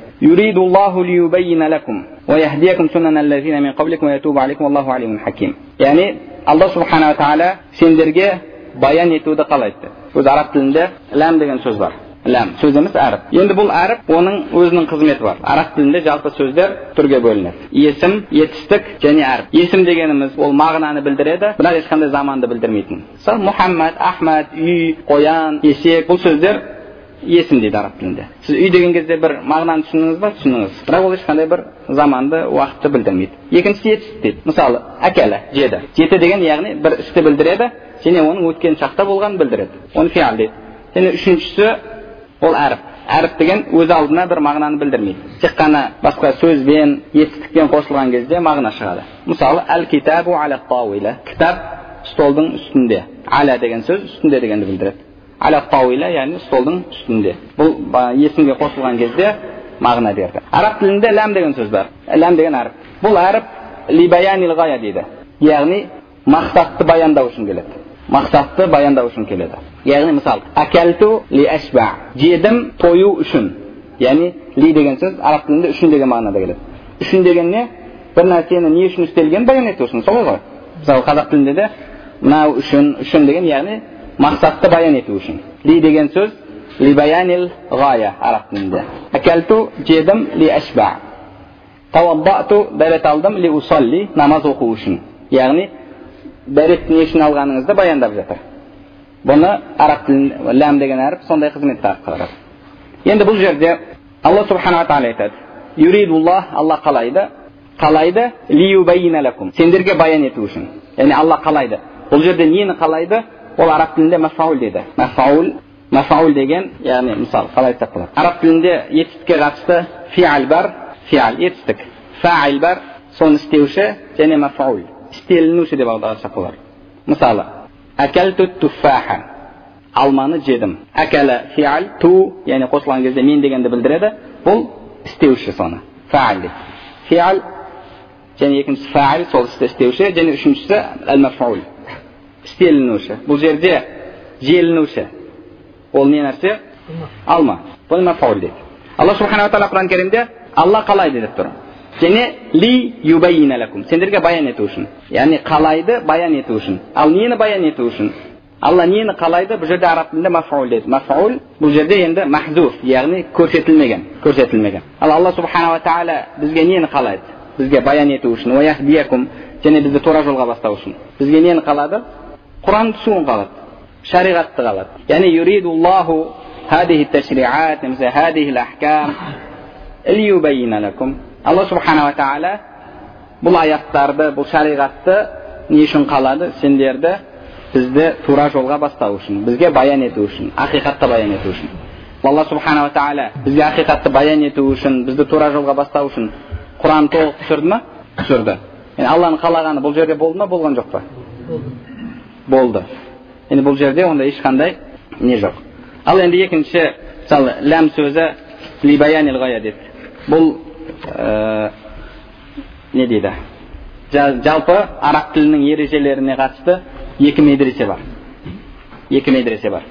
Яғни алла субханала тағала сендерге баян етуді қалайды өзі араб тілінде ләм деген сөз бар. Ләм сөз емес әріп енді бұл әріп оның өзінің қызметі бар араб тілінде жалпы сөздер түрге бөлінеді есім етістік және әріп есім дегеніміз ол мағынаны білдіреді бірақ ешқандай заманды білдірмейтін мысалы мұхаммад ахмад үй қоян есек бұл сөздер есім дейді араб тілінде сіз үй деген кезде бір мағынаны түсіндіңіз ба түсіндіңіз бірақ ол ешқандай бір заманды уақытты білдірмейді екіншісі етістік дейді мысалы әкелі жеді жеті деген яғни бір істі білдіреді және оның өткен шақта болғанын білдіреді оны фиал дейді және үшіншісі ол әріп. Әріп деген өз алдына бір мағынаны білдірмейді. Тек қана басқа сөзбен етістікпен қосылған кезде мағына шығады. Мысалы әл китабу аля кітап столдың үстінде аля деген сөз үстінде дегенді білдіреді. Аля тауила яғни столдың үстінде. Бұл есімге қосылған кезде мағына берді. Араб тілінде ләм деген сөз бар. Ләм деген әріп. Бұл әріп либаянил ғая дейді. Яғни мақсатты баяндау үшін келеді. Мақсатты баяндау үшін келеді яғни мысалы әкәлту ли әшба жедім тою үшін яғни ли деген сөз араб тілінде үшін деген мағынада келеді үшін деген не бір нәрсені не үшін істелгенін баян ету үшін солай ғой мысалы қазақ тілінде де мынау үшін үшін деген яғни мақсатты баян ету үшін ли деген сөз либаянил ғая араб тілінде әкәлту жедім ли әшба таваддату дәрет алдым ли усалли намаз оқу үшін яғни дәретті не үшін алғаныңызды баяндап жатыр бұны араб тілінде ләм деген әріп сондай қызметті атқарады енді бұл жерде алла субханала тағала айтады юридуллах алла қалайды қалайды сендерге баян ету үшін яғни алла қалайды бұл жерде нені қалайды ол араб тілінде мафаул деді мафаул мафаул деген яғни мысалы қалай айтсақ болады араб тілінде етістікке қатысты фиал бар фиал етістік фаил бар соны істеуші және мафаул істелінуші деп аударсақ болады мысалы әкәлту туффаха алманы жедім әкәлә фиал ту яғни қосылған кезде мен дегенді білдіреді бұл істеуші соны фаил дейді фиал және екіншісі фаил сол істі істеуші және үшіншісі әл мафаул істелінуші бұл жерде желінуші ол не нәрсе алма бұл мафаул дейді алла субханала тағала құран кәрімде алла қалайды деп тұр және ли юбайиналакум сендерге баян ету үшін яғни қалайды баян ету үшін ал нені баян ету үшін алла нені қалайды бұл жерде араб тілінде мафаул деді мафаул бұл жерде енді махзуф яғни көрсетілмеген көрсетілмеген ал алла субханала тағала бізге нені қалайды бізге баян ету үшін және бізді тура жолға бастау үшін бізге нені қалады құран түсуін қалады шариғатты қалады яғни юридуллаху هذه التشريعات مثل هذه الأحكام ليبين لكم алла субханала тағала бұл аяттарды бұл шариғатты не үшін қалады сендерді бізді тура жолға бастау үшін бізге баян ету үшін ақиқатты баян ету үшін алла субханала тағала бізге ақиқатты баян ету үшін бізді тура жолға бастау үшін құран толық түсірді ма түсірді енді алланың қалағаны бұл жерде болды ма болған жоқ па болды енді бұл жерде онда ешқандай не жоқ ал енді екінші мысалы ләм сөзі деді бұл ә, не дейді. Жалпы араб тілінің ережелеріне қатысты екі медресе бар. Екі медресе бар.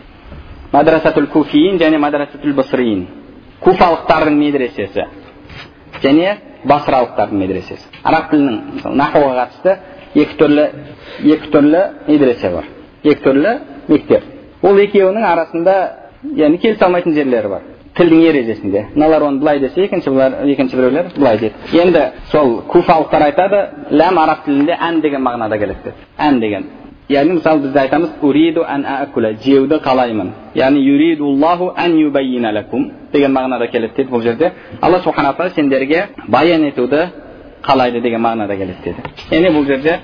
Мадрасатул куфиин және мадрасатул басриин. Куфалықтардың медресесі және басралықтардың медресесі. Араб тілінің мысалы нахуға қатысты екі түрлі екі түрлі медресе бар. Екі түрлі мектеп. Ол екеуінің арасында яғни келісе алмайтын жерлері бар. Тілдің ережесінде. Мыналар оны былай десе екінші екінші біреулер былай дейді енді сол куфалықтар айтады ләм араб тілінде ән деген мағынада келеді. Деді ән деген. Яғни мысалы біз айтамыз уриду ан акула жеуді қалаймын. Яғни юридуллаху ан юбайина лакум деген мағынада келеді дейді бұл жерде. Алла субхана тағала сендерге баян етуді қалайды деген мағынада келеді деді яғни бұл жерде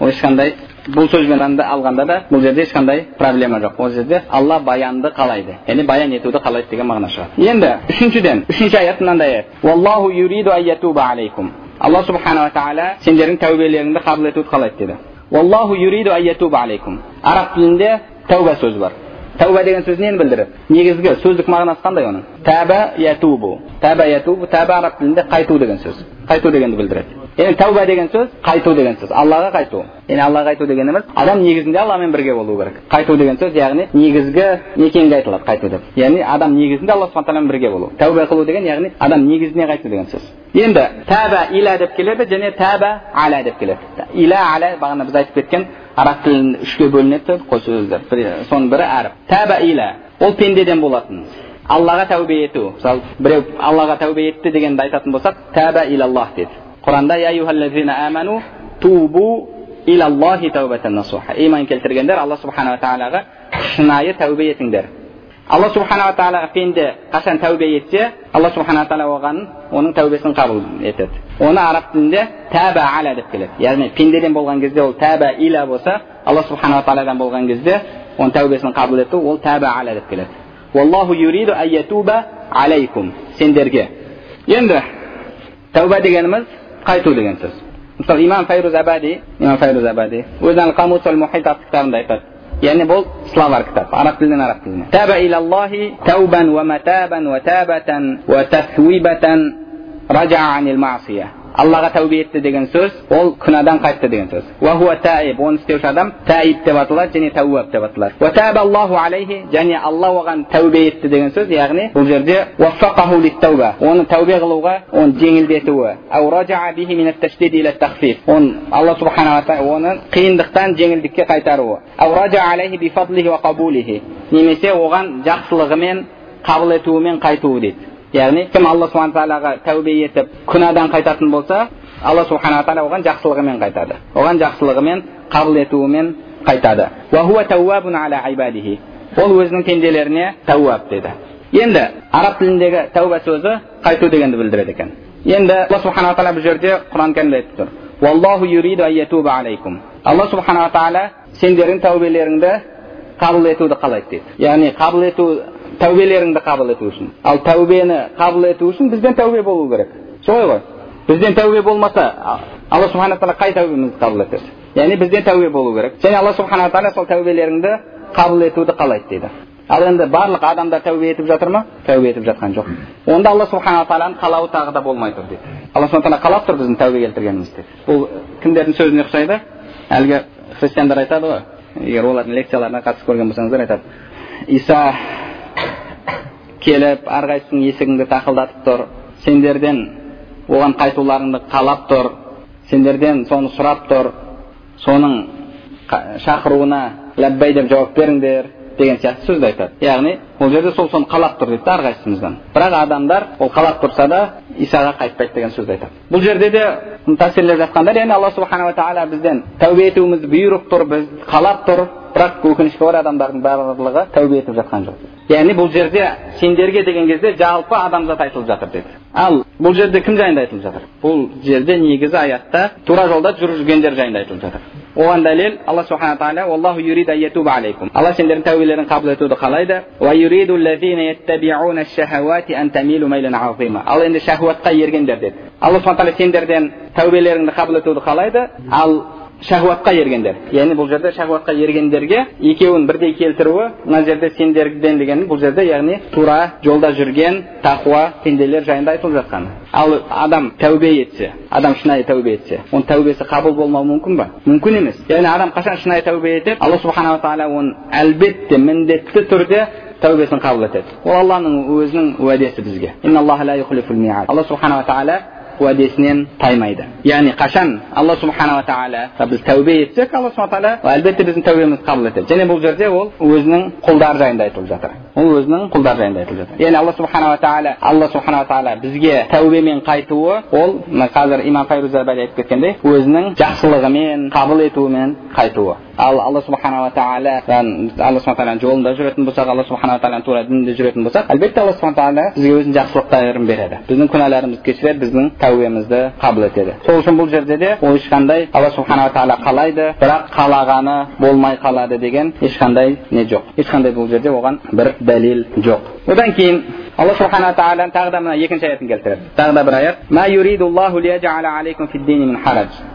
ешқандай бұл сөзбен алғанда да бұл жерде ешқандай проблема жоқ ол жерде алла баянды қалайды яғни баян етуді қалайды деген мағына шығады енді үшіншіден үшінші аят мынандай аят алла субханала тағала сендердің тәубелеріңді қабыл етуді қалайды деді араб тілінде тәуба сөзі бар тәуба деген сөз нені білдіреді негізгі сөздік мағынасы қандай оның тәба ятубу тәба ятубу тәба араб тілінде қайту деген сөз қайту дегенді білдіреді енді тәуба деген сөз қайту деген сөз аллаға қайту яғни аллаға қайту дегеніміз адам негізінде алламен бірге болу керек қайту деген сөз яғни негізгі мекенге айтылады қайту деп яғни адам негізінде алла субхан тағаламен бірге болу тәуба қылу деген яғни адам негізіне қайту деген сөз енді тәба иля деп келеді және тәба аля деп келеді иля аля бағана біз айтып кеткен араб тілінде үшке бөлінеді қос сөздер соның бірі әріп тәба иля ол пендеден болатын аллаға тәубе ету мысалы біреу аллаға тәубе етті дегенді айтатын болсақ тәба илаллах деді құранда иман келтіргендер алла субханала тағалаға шынайы тәубе етіңдер алла субханала тағалаға пенде қашан тәубе етсе алла субханала тағала оған оның тәубесін қабыл етеді оны араб тілінде тәба аля деп келеді яғни пендеден болған кезде ол тәба иля болса алла субханала тағаладан болған кезде оның тәубесін қабыл ету ол тәба аля деп келеді сендерге енді тәуба дегеніміз қайту деген сөз мысалы имам файруз абади имам файруз абади өзінің қамус мухит атты кітабында айтады яғни бұл словар кітап араб тілінен араб тіліне таба илаллахи таубан ва матабан ва табатан ва аллаға тәубе етті деген сөз ол күнәдан қайтты деген сөз оны істеуші адам таиб деп аталады және тәуап деп аталады және алла оған тәубе етті деген сөз яғни бұл жерде оны тәубе қылуға оны жеңілдетуі оны алла субханала оны қиындықтан жеңілдікке қайтаруы немесе оған жақсылығымен қабыл етуімен қайтуы дейді яғни кім алла субхан тағалаға тәубе етіп күнәдан қайтатын болса алла субханала тағала оған жақсылығымен қайтады оған жақсылығымен қабыл етуімен қайтады ол өзінің пенделеріне тәуап деді енді араб тіліндегі тәуба сөзі қайту дегенді білдіреді екен енді алла субханала тағала бұл жерде құран кәрімде айтып тұр алла субханала тағала сендердің тәубелеріңді қабыл етуді қалайды дейді яғни қабыл ету тәубелеріңді қабыл ету үшін. Ал тәубені қабыл ету үшін бізден тәубе болу керек. Солай ғой. Бізден тәубе болмаса алла субхана тағала қай тәубемізді қабыл етеді? Яғни бізден тәубе болу керек. Және алла субхана тағала сол тәубелеріңді қабыл етуді қалайды дейді. Ал енді барлық адамдар тәубе етіп жатыр ма? Тәубе етіп жатқан жоқ. Онда алла субхана тағаланың қалауы тағы да болмай тұр дейді. Алла субхан тағала қалап тұр біздің тәубе келтіргенімізді бұл кімдердің сөзіне ұқсайды? Әлгі христиандар айтады ғой. Егер олардың лекцияларына қатысып көрген болсаңыздар айтады. Иса келіп әрқайсысының есігіңді тақылдатып тұр. Сендерден оған қайтуларыңды қалап тұр. Сендерден соны сұрап тұр. Соның шақыруына ләббай деп жауап беріңдер деген сияқты сөзді айтады. Яғни ол жерде сол соны қалап тұр дейді да әрқайсымыздан бірақ адамдар ол қалап тұрса да исаға қайтпайды деген сөзді айтады. Бұл жерде де тәсірлеп жатқандар яғни алла субханала тағала бізден тәубе етуімізді бұйырып тұр біз қалап тұр. Бірақ өкінішке орай адамдардың барлығы тәубе етіп жатқан жоқ. Яғни бұл жерде сендерге деген кезде жалпы адамзат айтылып жатыр деді. Ал бұл жерде кім жайында айтылып жатыр? Бұл жерде негізі аятта тура жолда жүргендер жайында айтылып жатыр. Оған дәлел алла субхана тағала алла сендердің тәубелерін қабыл етуді қалайды. Ал енді шахуатқа ергендер деді. Алла субхан тағала сендерден тәубелеріңді қабыл етуді қалайды. Ал шахуатқа ергендер яғни бұл жерде шахуатқа ергендерге екеуін бірдей келтіруі мына жерде сендерден деген бұл жерде яғни тура жолда жүрген тақуа пенделер жайында айтылып жатқан. Ал адам тәубе етсе адам шынайы тәубе етсе оның тәубесі қабыл болмауы мүмкін ба? Мүмкін емес. Яғни адам қашан шынайы тәубе етеді? Алла субханала тағала оны әлбетте міндетті түрде тәубесін қабыл етеді. Ол алланың өзінің уәдесі бізге. Алла субханала тағала уәдесінен таймайды яғни қашан алла субханала тағала біз тәубе етсек алла субхан тағала әлбетте біздің тәубемізді қабыл етеді және бұл жерде ол өзінің құлдары жайында айтылып жатыр ол өзінің құлдары жайында айтылып жатыр яғни алла субханала тағала алла субханала тағала бізге тәубемен қайтуы ол қазір имам файрузабади айтып кеткендей өзінің жақсылығымен қабыл етуімен қайтуы ал алла субханала тағала алла субхан тағаланың жолында жүретін болсақ алла субханала тағаланың тура дінінде жүретін болсақ әлбетте алла субхан тағала бізге өзінің жақсылықтарын береді біздің күнәларымызды кешіреді біздің тәубемізді қабыл етеді сол үшін бұл жерде де ол ешқандай алла субханала тағала қалайды бірақ қалағаны болмай қалады деген ешқандай не жоқ ешқандай бұл жерде оған бір дәлел жоқ одан кейін алла субхана тағаланың тағы да мына екінші аятын келтіреді. Тағы да бір аят.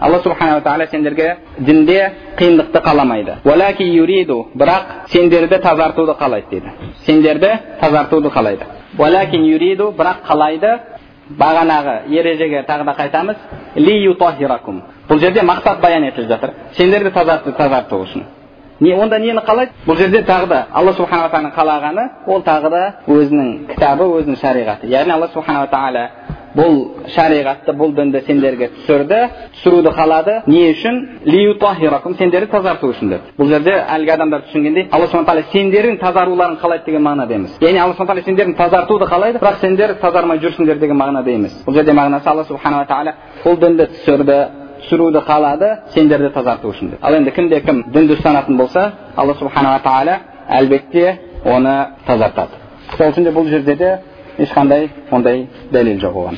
Алла субханала тағала сендерге дінде қиындықты қаламайды. Бірақ сендерді тазартуды қалайды дейді. Сендерді тазартуды қалайды бірақ қалайды бағанағы ережеге тағы да қайтамыз. Бұл жерде мақсат баян етіліп жатыр. Сендерді тазарту үшін не онда нені қалайды? Бұл жерде тағы да алла субханала тағаланың қалағаны ол тағы да өзінің кітабы өзінің шариғаты. Яғни алла субханала тағала бұл шариғатты бұл дінді сендерге түсірді түсіруді қалады. Не үшін? Сендерді тазарту үшін деп бұл жерде әлгі адамдар түсінгендей алла субхан тағала сендердің тазаруларың қалайды деген мағынада емес. Яғни алла субхан тағала сендердің тазартуды қалайды бірақ сендер тазармай жүрсіңдер деген мағынада емес. Бұл жерде мағынасы алла субханала тағала бұл дінді түсірді түсіруді қалады сендерді тазарту үшін деп ал енді кімде кім дінді ұстанатын болса алла субханала тағала әлбетте оны тазартады сол үшін де бұл жерде де ешқандай ондай дәлел жоқ оған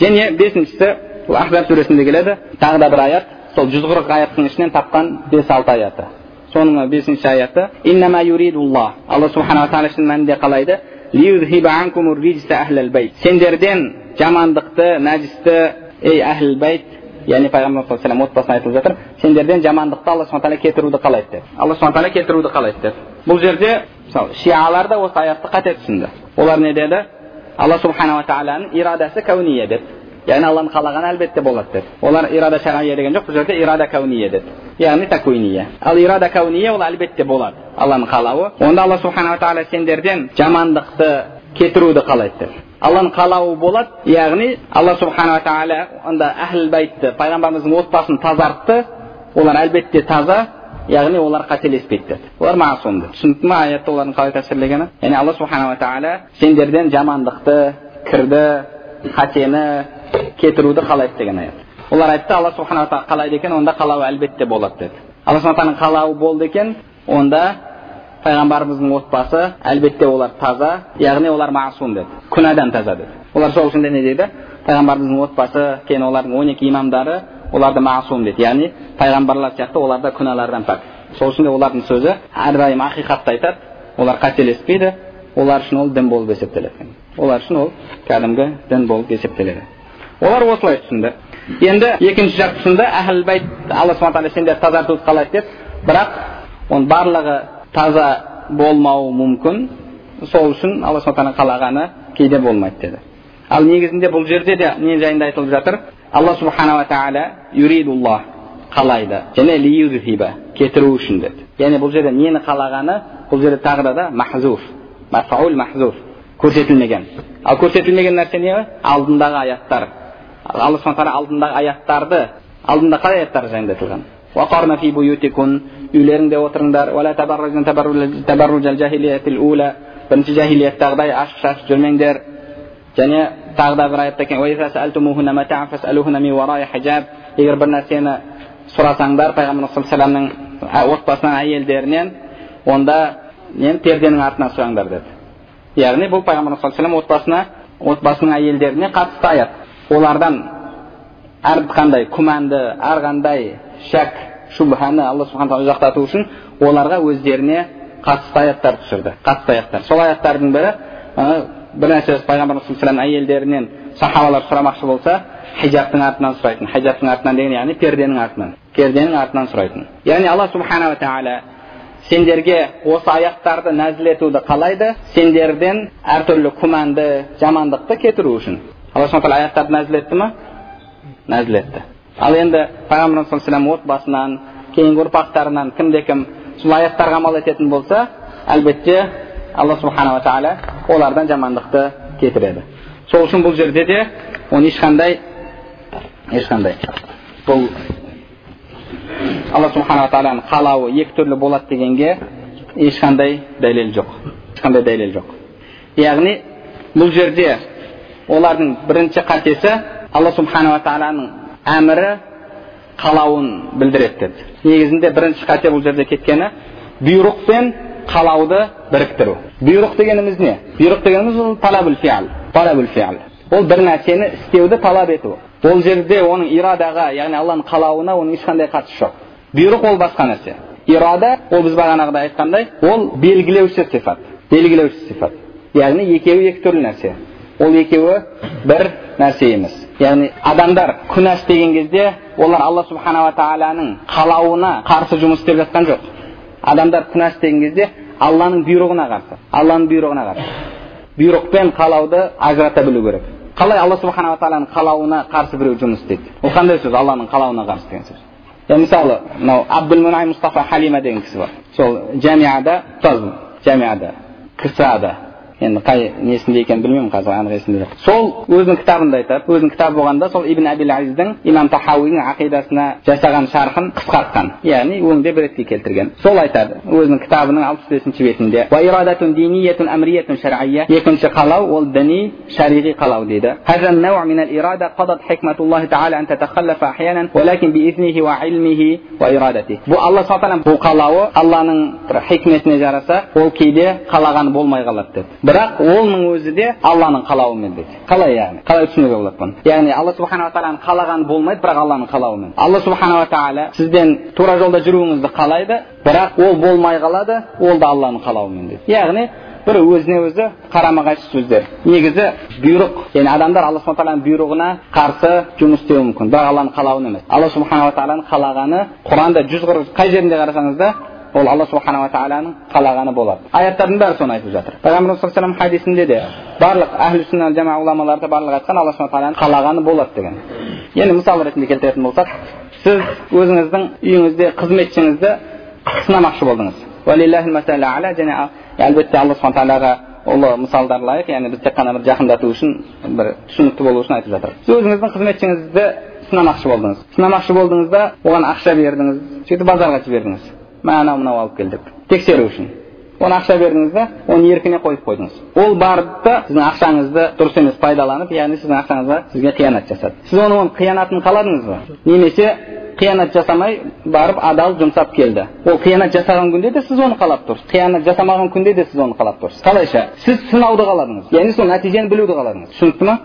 және бесіншісі бұл ахзаб сүресінде келеді тағы да бір аят сол жүз қырық аяттың ішінен тапқан бес алты аяты соның бесінші аяты алла субханала тағала шын мәнінде қалайды сендерден жамандықты нәжісті ей әхіл бәйт яғни пайғамбар саллаллаху отбасына айтылып жатыр сендерден жамандықты алла субхан тағала кетіруді қалайды деп алла субхан тағала кетіруді қалайды деп бұл жерде мысалы шиалар да осы аятты қате түсінді олар не деді алла субханала тағаланың ирадасы кәуния деді яғни алланың қалағаны әлбетте болады деді олар ирада шария деген жоқ бұл жерде ирада кауния деді яғни такуиния ал ирада кауния ол әлбетте болады алланың қалауы онда алла субханала тағала сендерден жамандықты кетіруді қалайды деді алланың қалауы болады яғни алла субханала тағала онда әхіл байтты пайғамбарымыздың отбасын тазартты олар әлбетте таза яғни олар қателеспейді деді олар масум деді түсінікті ма аятты олардың қалай тәпсірлегені яғни алла субханала тағала сендерден жамандықты кірді қатені кетіруді қалайды деген аят олар айтты алла субханала тағала қалайды екен онда қалауы әлбетте болады деді алла субхана қалауы болды екен онда пайғамбарымыздың отбасы әлбетте олар таза яғни олар масум деді күнәдан таза деді олар сол үшін де не дейді пайғамбарымыздың отбасы кейін олардың он екі имамдары оларды масум дейді яғни пайғамбарлар сияқты олар да күнәлардан пәк сол үшін де олардың сөзі әрдайым ақиқатты айтады олар қателеспейді олар үшін ол дін болып есептеледі олар үшін ол кәдімгі дін болып есептеледі олар осылай түсінді енді екінші жақ түсінді әхіл байт алла субхан тағала сендерді тазартуды қалайды деп бірақ оның барлығы таза болмауы мүмкін сол үшін алла субхан тағала қалағаны кейде болмайды деді ал негізінде бұл жерде де не жайында айтылып жатыр алла субханала тағала юридуллах қалайды және лиюзхиба кетіру үшін деді яғни бұл жерде нені қалағаны бұл жерде тағы да махзуф мафаул махзуф көрсетілмеген ал көрсетілмеген нәрсе не алдындағы аяттар алла субхан тағала алдындағы аяттарды алдында қалай аяттар жайында айтылған وقرن في بيوتكن үйлеріңде отырыңдар бірінші жахилияттағыдай ашық шашық жүрмеңдер және тағы да бір аятта егер бір нәрсені сұрасаңдар пайғамбар саллаллаху отбасынан әйелдерінен онда нені перденің артынан сұраңдар деді яғни бұл пайғамбар саллаллаху отбасына отбасының әйелдеріне қатысты аят олардан әрқандай күмәнді әрқандай шәк шубханы алла субхан тағала ұзақтату үшін оларға өздеріне қатысты аяттар түсірді қатысты аяттар сол аяттардың бірі бір нәрсе пайғамбар саллаллаху әйелдерінен сахабалар сұрамақшы болса хижабтың артынан сұрайтын хижабтың артынан деген яғни перденің артынан перденің артынан сұрайтын яғни алла субханала тағала сендерге осы аяттарды нәзіл етуді қалайды сендерден әртүрлі күмәнді жамандықты кетіру үшін алла субхан тағала аяттарды нәзіл етті ма нәзіл етті ал енді пайғамбар саллаллаху отбасынан кейінгі ұрпақтарынан кімде кім сол аяттарға амал ететін болса әлбетте алла субханала тағала олардан жамандықты кетіреді. Сол үшін бұл жерде де оны ешқандай ешқандай. Бұл алла субханала тағаланың қалауы екі түрлі болады дегенге ешқандай дәлел жоқ. Ешқандай дәлел жоқ. Яғни бұл жерде олардың бірінші қатесі алла субханала тағаланың әмірі қалауын білдіреді деді негізінде бірінші қате бұл жерде кеткені бұйрық пен қалауды біріктіру бұйрық дегеніміз не бұйрық дегеніміз ол талабул фиал талабул фиал ол бір нәрсені істеуді талап ету ол жерде оның ирадаға яғни алланың қалауына оның ешқандай қатысы жоқ бұйрық ол басқа нәрсе ирада ол біз бағанағыдай айтқандай ол белгілеуші сипат белгілеуші сипат яғни екеуі екі түрлі нәрсе ол екеуі бір нәрсе емес яғни адамдар күнә істеген кезде олар алла субханала тағаланың қалауына қарсы жұмыс істеп жатқан жоқ. Адамдар күнә істеген кезде алланың бұйрығына қарсы алланың бұйрығына қарсы. Бұйрық пен қалауды ажырата білу керек. Қалай алла субханала тағаланың қалауына қарсы біреу жұмыс істейді? Ол қандай сөз? Алланың қалауына қарсы деген сөз. Е мысалы мынау абдулмунай мұстафа халима деген кісі бар. Сол жәмиада ұстаз жәмиада ксада енді қай несінде екенін білмеймін қазір анық есімде жоқ сол өзінің кітабында айтады өзінің кітабы болғанда сол ибн абил азиздың имам тахауидің ақидасына жасаған шархын қысқартқан яғни өңдеп ретке келтірген сол айтады өзінің кітабының алпыс бесінші бетінде екінші қалау ол діни шариғи қалау дейді бұл алла бұл қалауы алланың бір хикметіне жараса ол кейде қалаған болмай қалады деді бірақ оның өзі де алланың қалауымен дейді. Қалай яғни? Қалай түсінуге болады бұны? Яғни алла субханала тағаланың қалағаны болмайды бірақ алланың қалауымен. Алла субханала тағала сізбен тура жолда жүруіңізді қалайды бірақ ол болмай қалады ол да алланың қалауымен дейді. Яғни бір өзіне өзі қарама қайшы сөздер. Негізі бұйрық. Яғни адамдар алла субхан тағаланың бұйрығына қарсы жұмыс істеуі мүмкін. Бірақ алланың қалауын емес. Алла субханала тағаланың қалағаны құранда жүз қырық қай жерінде қарасаңыз да ол алла субханала тағаланың қалағаны болады аяттардың бәрі соны айтып жатыр. Пайғамбарымыз саллаллаху алейхи хадисінде де барлық әхлі сүнна жама ғұламалары барлығы айтқан алла субхана тағаланың қалағаны болады деген. Енді мысал ретінде келтіретін болсақ сіз өзіңіздің үйіңізде қызметшіңізді сынамақшы болдыңыз. Және әлбетте алла субхан тағалаға ұлы мысалдар лайық яғни біз тек қана бір жақындату үшін бір түсінікті болу үшін айтып жатыр сіз өзіңіздің қызметшіңізді сынамақшы болдыңыз. Сынамақшы болдыңыз да оған ақша бердіңіз сөйтіп базарға жібердіңіз. Мә анау мынау алып кел деп тексеру үшін оны ақша бердіңіз да оны еркіне қойып қойдыңыз ол барып та сіздің ақшаңызды дұрыс емес пайдаланып яғни сіздің ақшаңызға сізге қиянат жасады сіз оның оның қиянатын қаладыңыз ба немесе қиянат жасамай барып адал жұмсап келді ол қиянат жасаған күнде де сіз оны қалап тұрсыз қиянат жасамаған күнде де сіз оны қалап тұрсыз қалайша сіз сынауды қаладыңыз яғни сол нәтижені білуді қаладыңыз түсінікті ма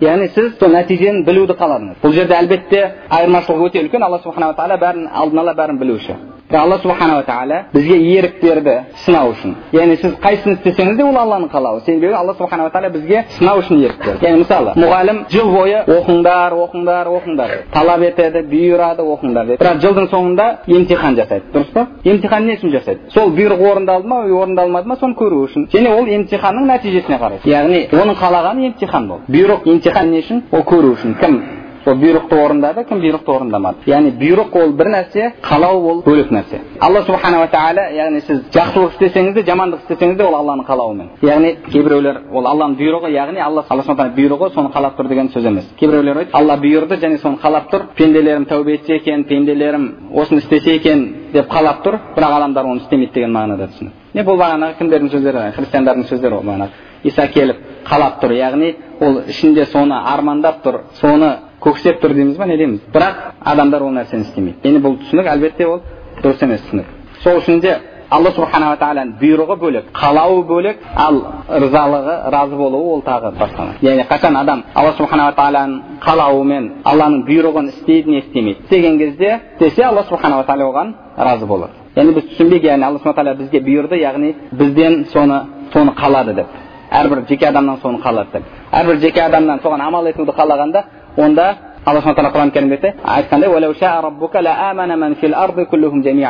яғни сіз сол нәтижені білуді қаладыңыз бұл жерде әлбетте айырмашылық өте үлкен алла субханала тағала бәрін алдын ала бәрін білуші алла субханала тағала бізге ерік берді сынау үшін яғни сіз қайсысын істесеңіз де ол алланың қалауы себебі алла субханала тағала бізге сынау үшін ерік берді яғни мысалы мұғалім жыл бойы оқыңдар оқыңдар оқыңдар талап етеді бұйырады оқыңдар деп бірақ жылдың соңында емтихан жасайды дұрыс па емтихан не үшін жасайды сол бұйрық орындалды ма орындалмады ма соны көру үшін және ол емтиханның нәтижесіне қарай яғни оның қалағаны емтихан болды бұйрық емтихан не үшін ол көру үшін кім сол бұйрықты орындады кім бұйрықты орындамады яғни бұйрық ол бір нәрсе қалау ол бөлек нәрсе алла субханала тағала яғни сіз жақсылық істесеңіз де жамандық істесеңіз де ол алланың қалауымен яғни кейбіреулер ол алланың бұйрығы яғни алла алла бұйрығы соны қалап тұр деген сөз емес кейбіреулер айтады алла бұйырды және соны қалап тұр пенделерім тәубе етсе екен пенделерім осыны істесе екен деп қалап тұр бірақ адамдар оны істемейді деген мағынада түсінеді не бұл бағанағы кімдердің сөздері христиандардың сөздері ғой бағанағы иса келіп қалап тұр. Яғни ол ішінде соны армандап тұр соны көксеп тұр дейміз ба не дейміз? Бірақ адамдар ол нәрсені істемейді. Яғни бұл түсінік әлбетте ол дұрыс емес түсінік. Сол үшін де алла субханала тағаланың бұйрығы бөлек қалауы бөлек ал ырзалығы разы болуы ол тағы басқа яғни қашан адам алла субханала тағаланың қалауымен алланың бұйрығын істейді не істемейді істеген кезде істесе алла субханала тағала оған разы болады. Яғни біз түсінбейік яғни алла субхан тағала бізге бұйырды яғни бізден соны соны қалады деп. Әрбір жеке адамнан соны қалады деп. әрбір жеке адамнан соған амал етуді қалағанда онда алла субхан тағала құран кәрімде айтқандай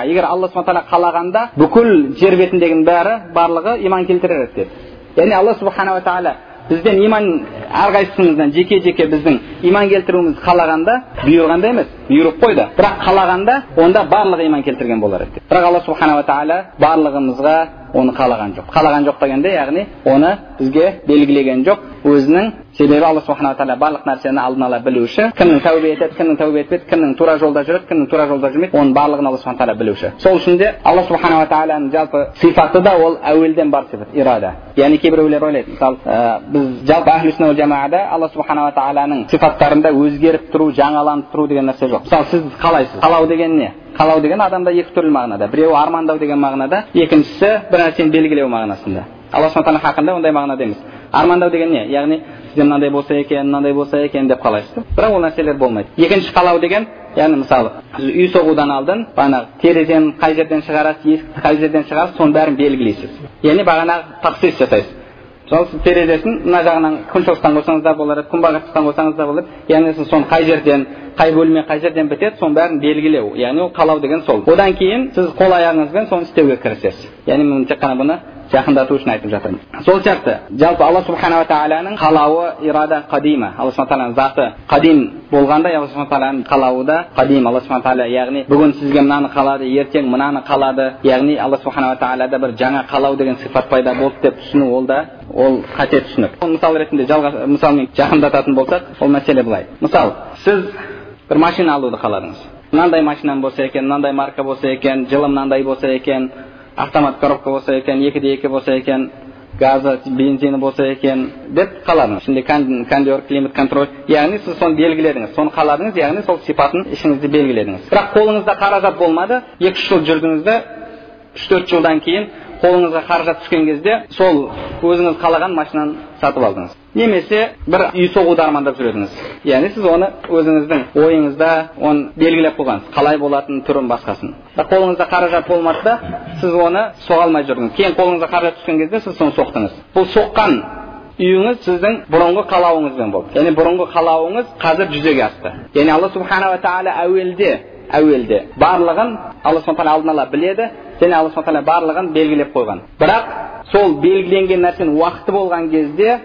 егер алла субхан тағала қалағанда бүкіл жер бетіндегінің бәрі барлығы иман келтірер еді деп. Яғни алла субханала тағала бізден иман әрқайсымыздан жеке жеке біздің иман келтіруімізді қалағанда бұйырғанда емес бұйрық қойды бірақ қалағанда онда барлығы иман келтірген болар еді бірақ алла субханала тағала барлығымызға оны қалаған жоқ қалаған жоқ дегенде яғни оны бізге белгілеген жоқ өзінің себебі алла субханала тағала барлық нәрсені алдын ала білуші. Кімнің тәубе етеді кімнің тәубе етпейді кімнің тура жолда жүреді кімнің тура жолда жүрмейді оның барлығын алла субхан тағала білуші. Сол үшін де алла субханала тағаланың жалпы сипаты да ол әуелден бар сипат ирада. Яғни кейбіреулер ойлайды мысалы ә, біз жалпы әхлі жамаада алла субханала тағаланың сипаттарында өзгеріп тұру жаңаланып тұру деген нәрсе жоқ. Мысалы сіз қалайсыз? Қалау деген не? Қалау деген адамда екі түрлі мағынада. Біреуі армандау деген мағынада екіншісі бір нәрсені белгілеу мағынасында. Алла субхан хақында ондай мағынада емес. Армандау деген не? Яғни сізде мынандай болса екен мынандай болса екен деп қалайсыз да бірақ ол нәрселер болмайды екінші қалау деген яғни мысалы үй соғудан алдын бағанағы терезені қай жерден шығарасыз есікті қай жерден шығарасыз соның бәрін белгілейсіз яғни бағанағы тақсис жасайсыз мысалы сіз терезесін мына жағынан күншығыстан қойсаңыз да болар еді күнбағыстан қойсаңыз да болады яғни сіз соны қай жерден қай бөлме қай жерден бітеді соның бәрін белгілеу. Яғни ол қалау деген сол. Одан кейін сіз қол аяғыңызбен соны істеуге кірісесіз. Яғни тек қана бұны жақындату үшін айтып жатырмын. Сол сияқты жалпы алла субханала тағаланың қалауы ирада қадима. Алла субхан тағаланың заты қадим болғандай алла субхан тағаланың қалауы да қадим. Алла субхан тағала яғни бүгін сізге мынаны қалады ертең мынаны қалады. Яғни алла субханала тағалада бір жаңа қалау деген сипат пайда болды деп түсіну ол да ол қате түсінік. Мысал ретінде мысалмен жақындататын болсақ ол мәселе былай. Мысалы сіз бір машина алуды қаладыңыз мынандай машинам болса екен мынандай марка болса екен жылы мынандай болса екен автомат коробка болса екен екі де екі болса екен газы бензині болса екен деп қаладыңыз ішінде кондер климат контроль яғни сіз соны белгіледіңіз соны қаладыңыз яғни сол сипатын ішіңізде белгіледіңіз бірақ қолыңызда қаражат болмады екі үш жыл жүрдіңіз да үш төрт жылдан кейін қолыңызға қаражат түскен кезде сол өзіңіз қалаған машинаны сатып алдыңыз. Немесе бір үй соғуды армандап жүр яғни сіз оны өзіңіздің ойыңызда оны белгілеп қойғансыз. Қалай болатынын түрін басқасын. Қолыңызда қаражат болмады да сіз оны соға алмай жүрдіңіз. Кейін қолыңызға қаражат түскен кезде сіз соны соқтыңыз. Бұл соққан үйіңіз сіздің бұрынғы қалауыңызбен болды. Яғни бұрынғы қалауыңыз қазір жүзеге асты. Яғни алла субханала тағала әуелде әуелде. Барлығын алла субхан алдын ала біледі және алла субхан барлығын белгілеп қойған. Бірақ сол белгіленген нәрсенің уақыты болған кезде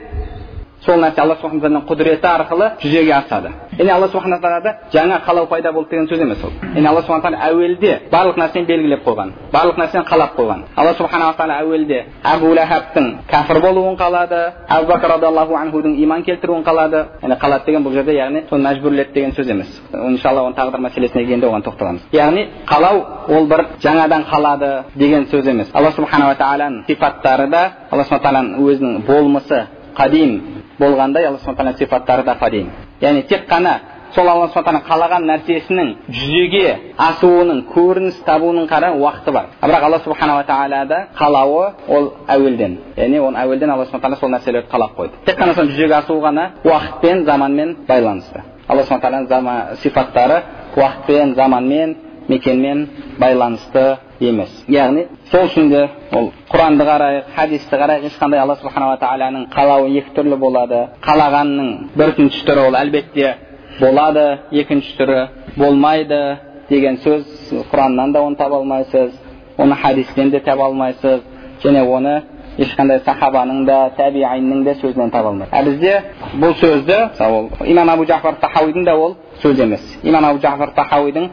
сол нәрсе алла субхан тағаланың құдіреті арқылы жүзеге асады. Яғни алла субхан тағалада жаңа қалау пайда болды деген сөз емес ол. Яғни алла субхан тағала әуелде барлық нәрсені белгілеп қойған барлық нәрсені қалап қойған. Алла субханала тағала әуелде әбу ләхабтың кәпір болуын қалады әбу бәкір радиаллаху анхудың иман келтіруін қалады. Яғни қалады деген бұл жерде яғни соны мәжбүрледі деген сөз емес. Иншалла оның тағдыр мәселесіне келгенде оған тоқталамыз. Яғни қалау ол бір жаңадан қалады деген сөз емес. Алла субханала тағаланың сипаттары да алла субхан тағаланың өзінің болмысы қадим болғандай алла субхан сипаттары да қадим яғни тек қана сол алла субхан қалаған нәрсесінің жүзеге асуының көрініс табуының қара уақыты бар бірақ алла субханала тағалада қалауы ол әуелден яғни оны әуелден алла субхан сол нәрселерді қалап қойды тек қана соның жүзеге асуы ғана уақытпен заманмен байланысты алла субхан тағаланың сипаттары уақытпен заманмен мекенмен байланысты емес яғни сол үшін де ол құранды қарайық хадисті қарайық ешқандай алла субханала тағаланың қалауы екі түрлі болады қалағанның бірінші түрі ол әлбетте болады екінші түрі болмайды деген сөз құраннан да оны таба алмайсыз оны хадистен де таба алмайсыз және оны ешқандай сахабаның да тәбииннің де сөзінен таба алмайсыз ә бізде бұл сөзді мысалы имам абу жафар тахауидің да ол сөз емес имам абу жафар тахауидің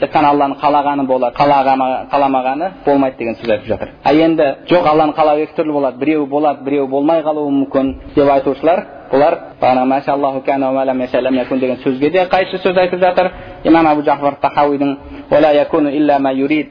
тек қана алланың қалағаны болады қаламағаны болмайды деген сөз айтып жатыр а енді жоқ алланың қалауы екі түрлі болады біреуі болады біреуі болмай қалуы мүмкін деп айтушылар бұлар бағана деген сөзге де қайшы сөз айтып жатыр имам абу жафар тахауидің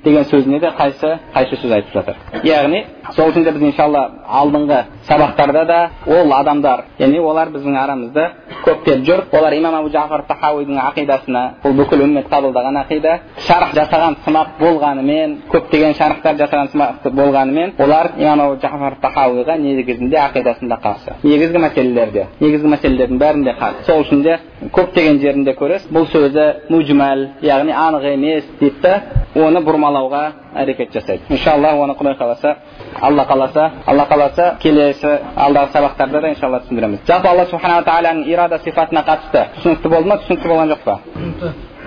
деген сөзіне де қайсы қайшы сөз айтып жатыр яғни сол үшін де біз иншалла алдыңғы сабақтарда да ол адамдар яғни олар біздің арамызда көптеп жүр олар имам абу жафар тахауидің ақидасына бұл бүкіл үммет қабылдаған ақида шарх жасаған сымақ болғанымен көптеген шархтар жасаған сымақ болғанымен олар имам абу жафар тахауиға негізінде ақидасында қарсы негізгі мәселелерде негізгі мәселелердің бәрінде қарсы сол үшін де көптеген жерінде көресіз бұл сөзі мужмәл яғни анық емес дейді да оны бұрмалауға әрекет жасайды. Иншалла оны құдай қаласа алла қаласа алла қаласа келесі алдағы сабақтарда да иншалла түсіндіреміз. Жалпы алла субханала тағаланың ирада сипатына қатысты түсінікті болды ма түсінікті болған жоқ па?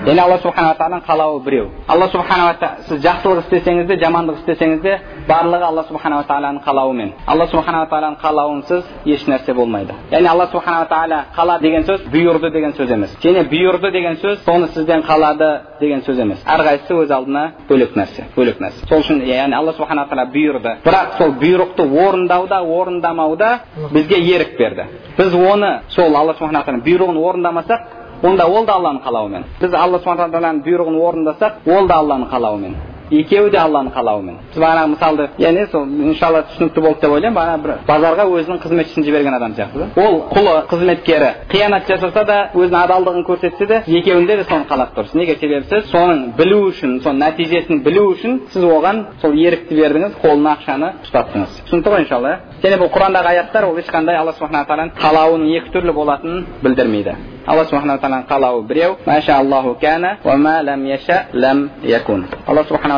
Яғни алла субханала тағаланың қалауы біреу алла субханала сіз жақсылық істесеңіз де жамандық істесеңіз де барлығы алла субханала тағаланың қалауымен алла субханала тағаланың қалауынсыз еш нәрсе болмайды яғни алла субханала тағала қала деген сөз бұйырды деген сөз емес және бұйырды деген сөз соны сізден қалады деген сөз емес әрқайсысы өз алдына бөлек нәрсе бөлек нәрсе сол үшін яғни алла субханала тағала бұйырды бірақ сол бұйрықты орындауда орындамауда бізге ерік берді біз оны сол алла субханала бұйрығын орындамасақ онда ол да алланың қалауымен. Біз алла субхан тағаланың бұйрығын орындасақ ол да алланың қалауымен. Екеуі де алланың қалауымен. Біз бағана мысалды яғни сол иншалла түсінікті болды деп ойлаймын бағана бір базарға өзінің қызметшісін жіберген адам сияқты да. Ол құлы қызметкері қиянат жасаса да өзінің адалдығын көрсетсе де екеуінде де соны қалап тұрсыз неге себебі сіз соның білу үшін соның нәтижесін білу үшін сіз оған сол ерікті бердіңіз қолына ақшаны ұстаттыңыз. Түсінікті ғой иншалла иә? Және бұл құрандағы аяттар ол ешқандай алла субхана тағаланың қалауының екі түрлі болатынын білдірмейді. Алла субхана тағаланың қалауы біреу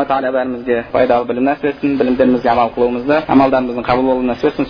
алла субханала тағала бәрімізге пайдалы білім нәсіп етсін білімдерімізге амал қылуымызды амалдарымыздың қабыл болуын нәсіп етсін